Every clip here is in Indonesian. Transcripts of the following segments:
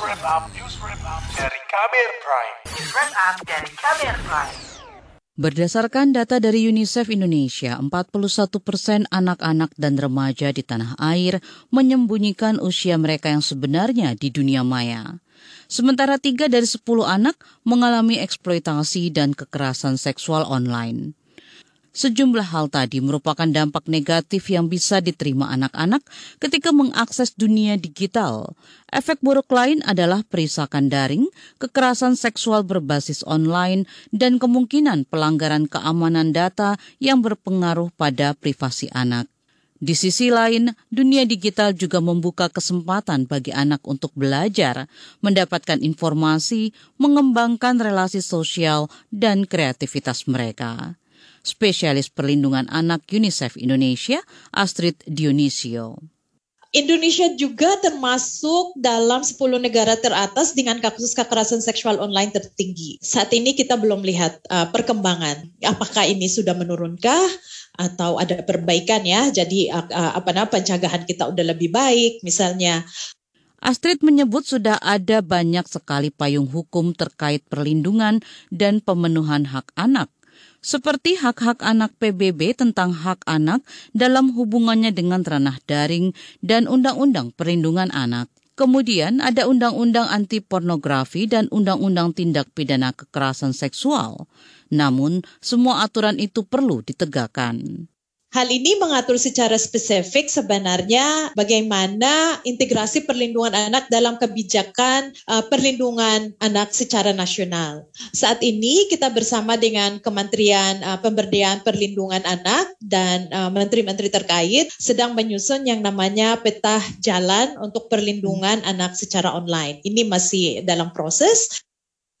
wrap up, news wrap dari Kamer Prime. News Wrap dari Kamer Prime. Berdasarkan data dari UNICEF Indonesia, 41 persen anak-anak dan remaja di tanah air menyembunyikan usia mereka yang sebenarnya di dunia maya. Sementara tiga dari 10 anak mengalami eksploitasi dan kekerasan seksual online. Sejumlah hal tadi merupakan dampak negatif yang bisa diterima anak-anak ketika mengakses dunia digital. Efek buruk lain adalah perisakan daring, kekerasan seksual berbasis online, dan kemungkinan pelanggaran keamanan data yang berpengaruh pada privasi anak. Di sisi lain, dunia digital juga membuka kesempatan bagi anak untuk belajar, mendapatkan informasi, mengembangkan relasi sosial, dan kreativitas mereka spesialis perlindungan anak UNICEF Indonesia, Astrid Dionisio. Indonesia juga termasuk dalam 10 negara teratas dengan kasus kekerasan seksual online tertinggi. Saat ini kita belum lihat uh, perkembangan. Apakah ini sudah menurunkah atau ada perbaikan ya? Jadi uh, apa namanya pencegahan kita udah lebih baik misalnya Astrid menyebut sudah ada banyak sekali payung hukum terkait perlindungan dan pemenuhan hak anak seperti hak-hak anak PBB tentang hak anak dalam hubungannya dengan ranah daring dan Undang-Undang Perlindungan Anak. Kemudian ada Undang-Undang Anti Pornografi dan Undang-Undang Tindak Pidana Kekerasan Seksual. Namun, semua aturan itu perlu ditegakkan. Hal ini mengatur secara spesifik sebenarnya bagaimana integrasi perlindungan anak dalam kebijakan uh, perlindungan anak secara nasional. Saat ini kita bersama dengan Kementerian uh, Pemberdayaan Perlindungan Anak dan uh, menteri-menteri terkait sedang menyusun yang namanya peta jalan untuk perlindungan anak secara online. Ini masih dalam proses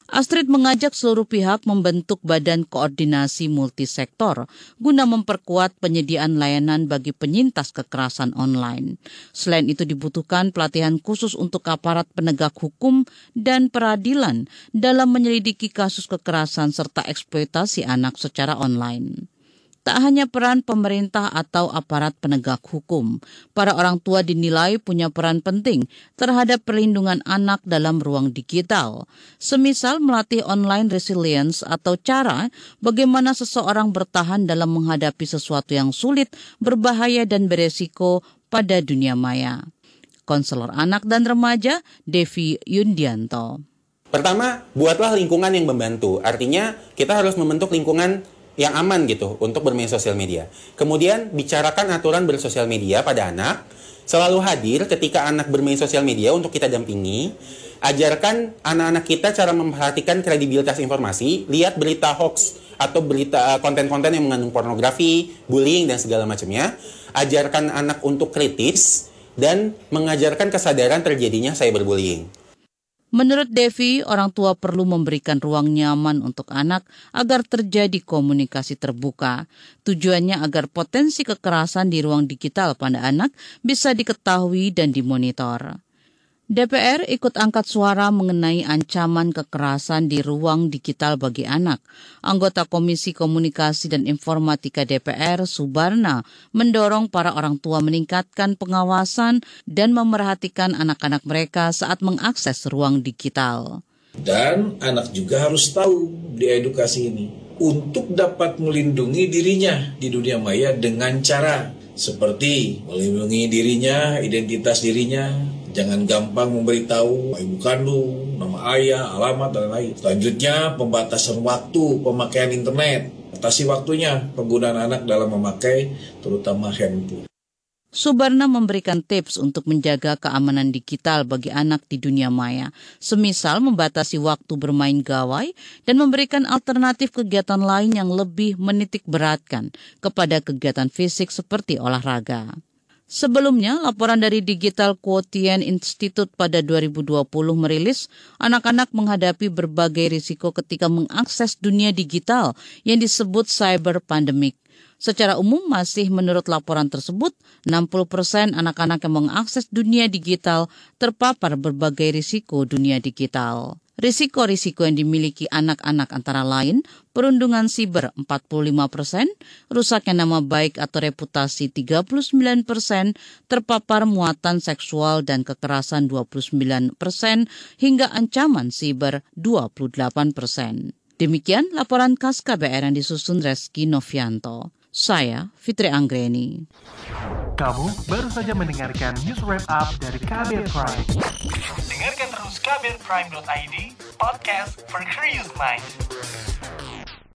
Astrid mengajak seluruh pihak membentuk badan koordinasi multisektor guna memperkuat penyediaan layanan bagi penyintas kekerasan online. Selain itu dibutuhkan pelatihan khusus untuk aparat penegak hukum dan peradilan dalam menyelidiki kasus kekerasan serta eksploitasi anak secara online. Tak hanya peran pemerintah atau aparat penegak hukum, para orang tua dinilai punya peran penting terhadap perlindungan anak dalam ruang digital. Semisal melatih online resilience atau cara bagaimana seseorang bertahan dalam menghadapi sesuatu yang sulit, berbahaya dan beresiko pada dunia maya. Konselor anak dan remaja Devi Yundianto. Pertama, buatlah lingkungan yang membantu. Artinya, kita harus membentuk lingkungan yang aman gitu untuk bermain sosial media. Kemudian bicarakan aturan bersosial media pada anak, selalu hadir ketika anak bermain sosial media untuk kita dampingi. Ajarkan anak-anak kita cara memperhatikan kredibilitas informasi, lihat berita hoax atau berita eh, konten-konten yang mengandung pornografi, bullying dan segala macamnya. Ajarkan anak untuk kritis dan mengajarkan kesadaran terjadinya cyberbullying. Menurut Devi, orang tua perlu memberikan ruang nyaman untuk anak agar terjadi komunikasi terbuka. Tujuannya agar potensi kekerasan di ruang digital pada anak bisa diketahui dan dimonitor. DPR ikut angkat suara mengenai ancaman kekerasan di ruang digital bagi anak. Anggota Komisi Komunikasi dan Informatika DPR, Subarna, mendorong para orang tua meningkatkan pengawasan dan memerhatikan anak-anak mereka saat mengakses ruang digital. Dan anak juga harus tahu di edukasi ini untuk dapat melindungi dirinya di dunia maya dengan cara seperti melindungi dirinya, identitas dirinya, Jangan gampang memberitahu ibu kandung, nama ayah, alamat, dan lain-lain. Selanjutnya, pembatasan waktu pemakaian internet. Atasi waktunya penggunaan anak dalam memakai terutama handphone. Subarna memberikan tips untuk menjaga keamanan digital bagi anak di dunia maya, semisal membatasi waktu bermain gawai dan memberikan alternatif kegiatan lain yang lebih menitik beratkan kepada kegiatan fisik seperti olahraga. Sebelumnya, laporan dari Digital Quotient Institute pada 2020 merilis anak-anak menghadapi berbagai risiko ketika mengakses dunia digital yang disebut cyber pandemic. Secara umum masih menurut laporan tersebut, 60% persen anak-anak yang mengakses dunia digital terpapar berbagai risiko dunia digital. Risiko-risiko yang dimiliki anak-anak antara lain perundungan siber 45 persen, rusaknya nama baik atau reputasi 39 persen, terpapar muatan seksual dan kekerasan 29 persen, hingga ancaman siber 28 persen. Demikian laporan khas KBR yang disusun Reski Novianto. Saya Fitri Anggreni. Kamu baru saja mendengarkan news wrap up dari KBR Prime. Dengarkan terus kbrprime.id, podcast for curious mind.